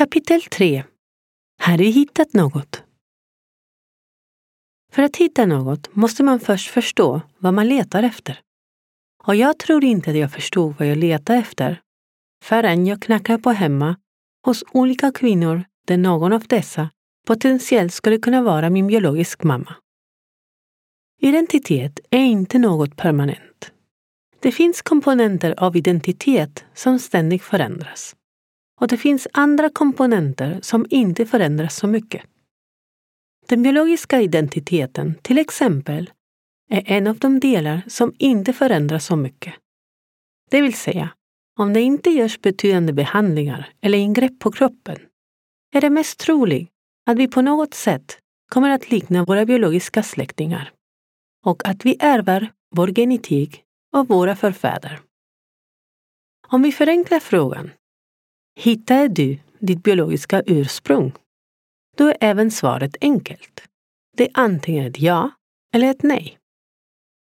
Kapitel 3 Har du hittat något? För att hitta något måste man först förstå vad man letar efter. Och jag tror inte att jag förstod vad jag letade efter förrän jag knackade på hemma hos olika kvinnor där någon av dessa potentiellt skulle kunna vara min biologisk mamma. Identitet är inte något permanent. Det finns komponenter av identitet som ständigt förändras. Och det finns andra komponenter som inte förändras så mycket. Den biologiska identiteten, till exempel, är en av de delar som inte förändras så mycket. Det vill säga, om det inte görs betydande behandlingar eller ingrepp på kroppen är det mest troligt att vi på något sätt kommer att likna våra biologiska släktingar och att vi ärver vår genetik av våra förfäder. Om vi förenklar frågan, hittar du ditt biologiska ursprung? Då är även svaret enkelt. Det är antingen ett ja eller ett nej.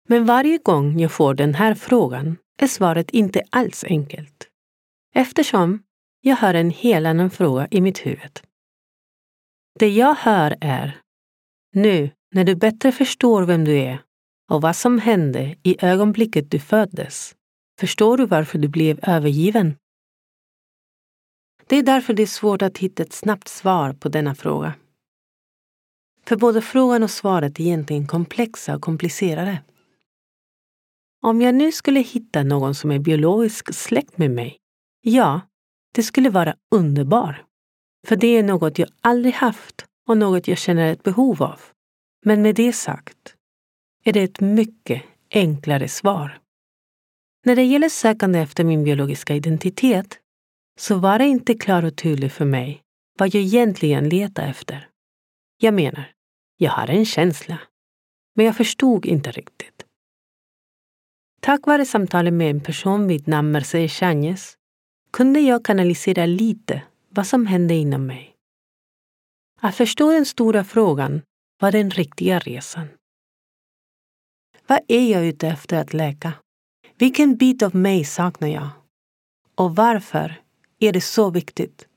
Men varje gång jag får den här frågan är svaret inte alls enkelt. Eftersom jag har en helt annan fråga i mitt huvud. Det jag hör är nu när du bättre förstår vem du är och vad som hände i ögonblicket du föddes, förstår du varför du blev övergiven? Det är därför det är svårt att hitta ett snabbt svar på denna fråga. För både frågan och svaret är egentligen komplexa och komplicerade. Om jag nu skulle hitta någon som är biologisk släkt med mig, ja, det skulle vara underbar. För det är något jag aldrig haft och något jag känner ett behov av. Men med det sagt är det ett mycket enklare svar. När det gäller sökande efter min biologiska identitet så var det inte klart och tydligt för mig vad jag egentligen letade efter. Jag menar, jag hade en känsla, men jag förstod inte riktigt. Tack vare samtalet med en person vid namn Mercedes Changes kunde jag kanalisera lite vad som hände inom mig. Att förstå den stora frågan var den riktiga resan. Vad är jag ute efter att läka? Vilken bit av mig saknar jag? Och varför är det så viktigt?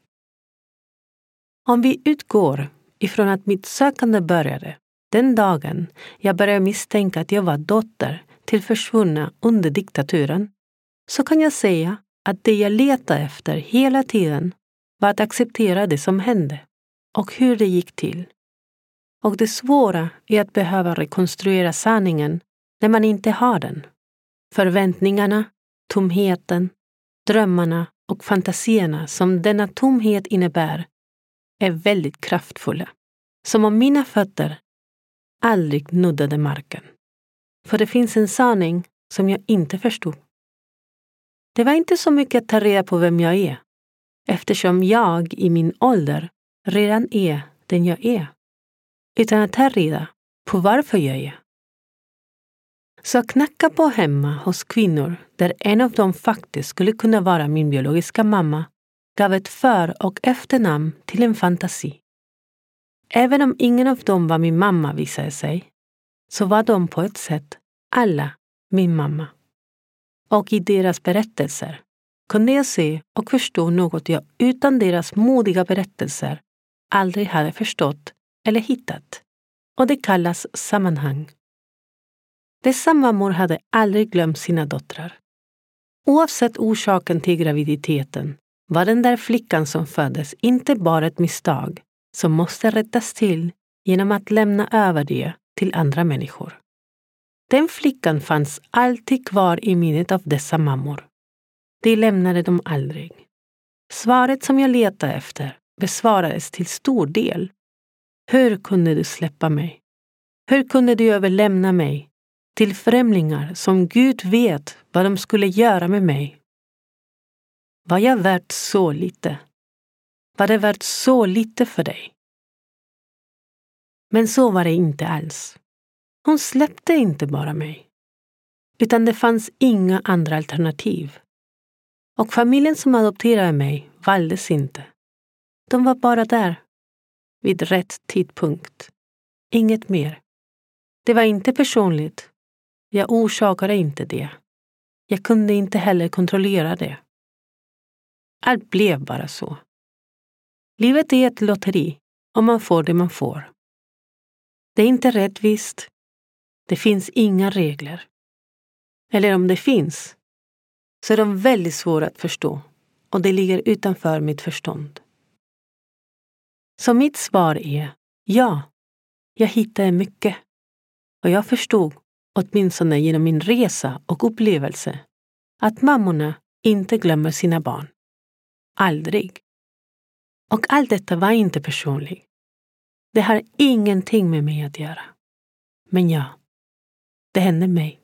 Om vi utgår ifrån att mitt sökande började den dagen jag började misstänka att jag var dotter till försvunna under diktaturen, så kan jag säga att det jag letade efter hela tiden var att acceptera det som hände och hur det gick till. Och det svåra är att behöva rekonstruera sanningen när man inte har den. Förväntningarna, tomheten, drömmarna och fantasierna som denna tomhet innebär är väldigt kraftfulla. Som om mina fötter aldrig nuddade marken. För det finns en sanning som jag inte förstod. Det var inte så mycket att ta reda på vem jag är, eftersom jag i min ålder redan är den jag är, utan att ta reda på varför jag är. Så att knacka på hemma hos kvinnor där en av dem faktiskt skulle kunna vara min biologiska mamma gav ett för och efternamn till en fantasi. Även om ingen av dem var min mamma visade sig, så var de på ett sätt alla min mamma. Och i deras berättelser kunde jag se och förstå något jag utan deras modiga berättelser aldrig hade förstått eller hittat. Och det kallas sammanhang. Dessa mammor hade aldrig glömt sina döttrar. Oavsett orsaken till graviditeten var den där flickan som föddes inte bara ett misstag som måste rättas till genom att lämna över det till andra människor. Den flickan fanns alltid kvar i minnet av dessa mammor. Det lämnade dem aldrig. Svaret som jag letade efter besvarades till stor del. Hur kunde du släppa mig? Hur kunde du överlämna mig till främlingar som Gud vet vad de skulle göra med mig? Var jag värt så lite? Var det värt så lite för dig? Men så var det inte alls. Hon släppte inte bara mig. Utan det fanns inga andra alternativ. Och familjen som adopterade mig valdes inte. De var bara där. Vid rätt tidpunkt. Inget mer. Det var inte personligt. Jag orsakade inte det. Jag kunde inte heller kontrollera det. Allt blev bara så. Livet är ett lotteri och man får det man får. Det är inte rättvist. Det finns inga regler. Eller om det finns, så är de väldigt svåra att förstå och det ligger utanför mitt förstånd. Så mitt svar är ja, jag hittade mycket. Och jag förstod, åtminstone genom min resa och upplevelse, att mammorna inte glömmer sina barn. Aldrig. Och allt detta var inte personligt. Det har ingenting med mig att göra. Men ja, det hände mig.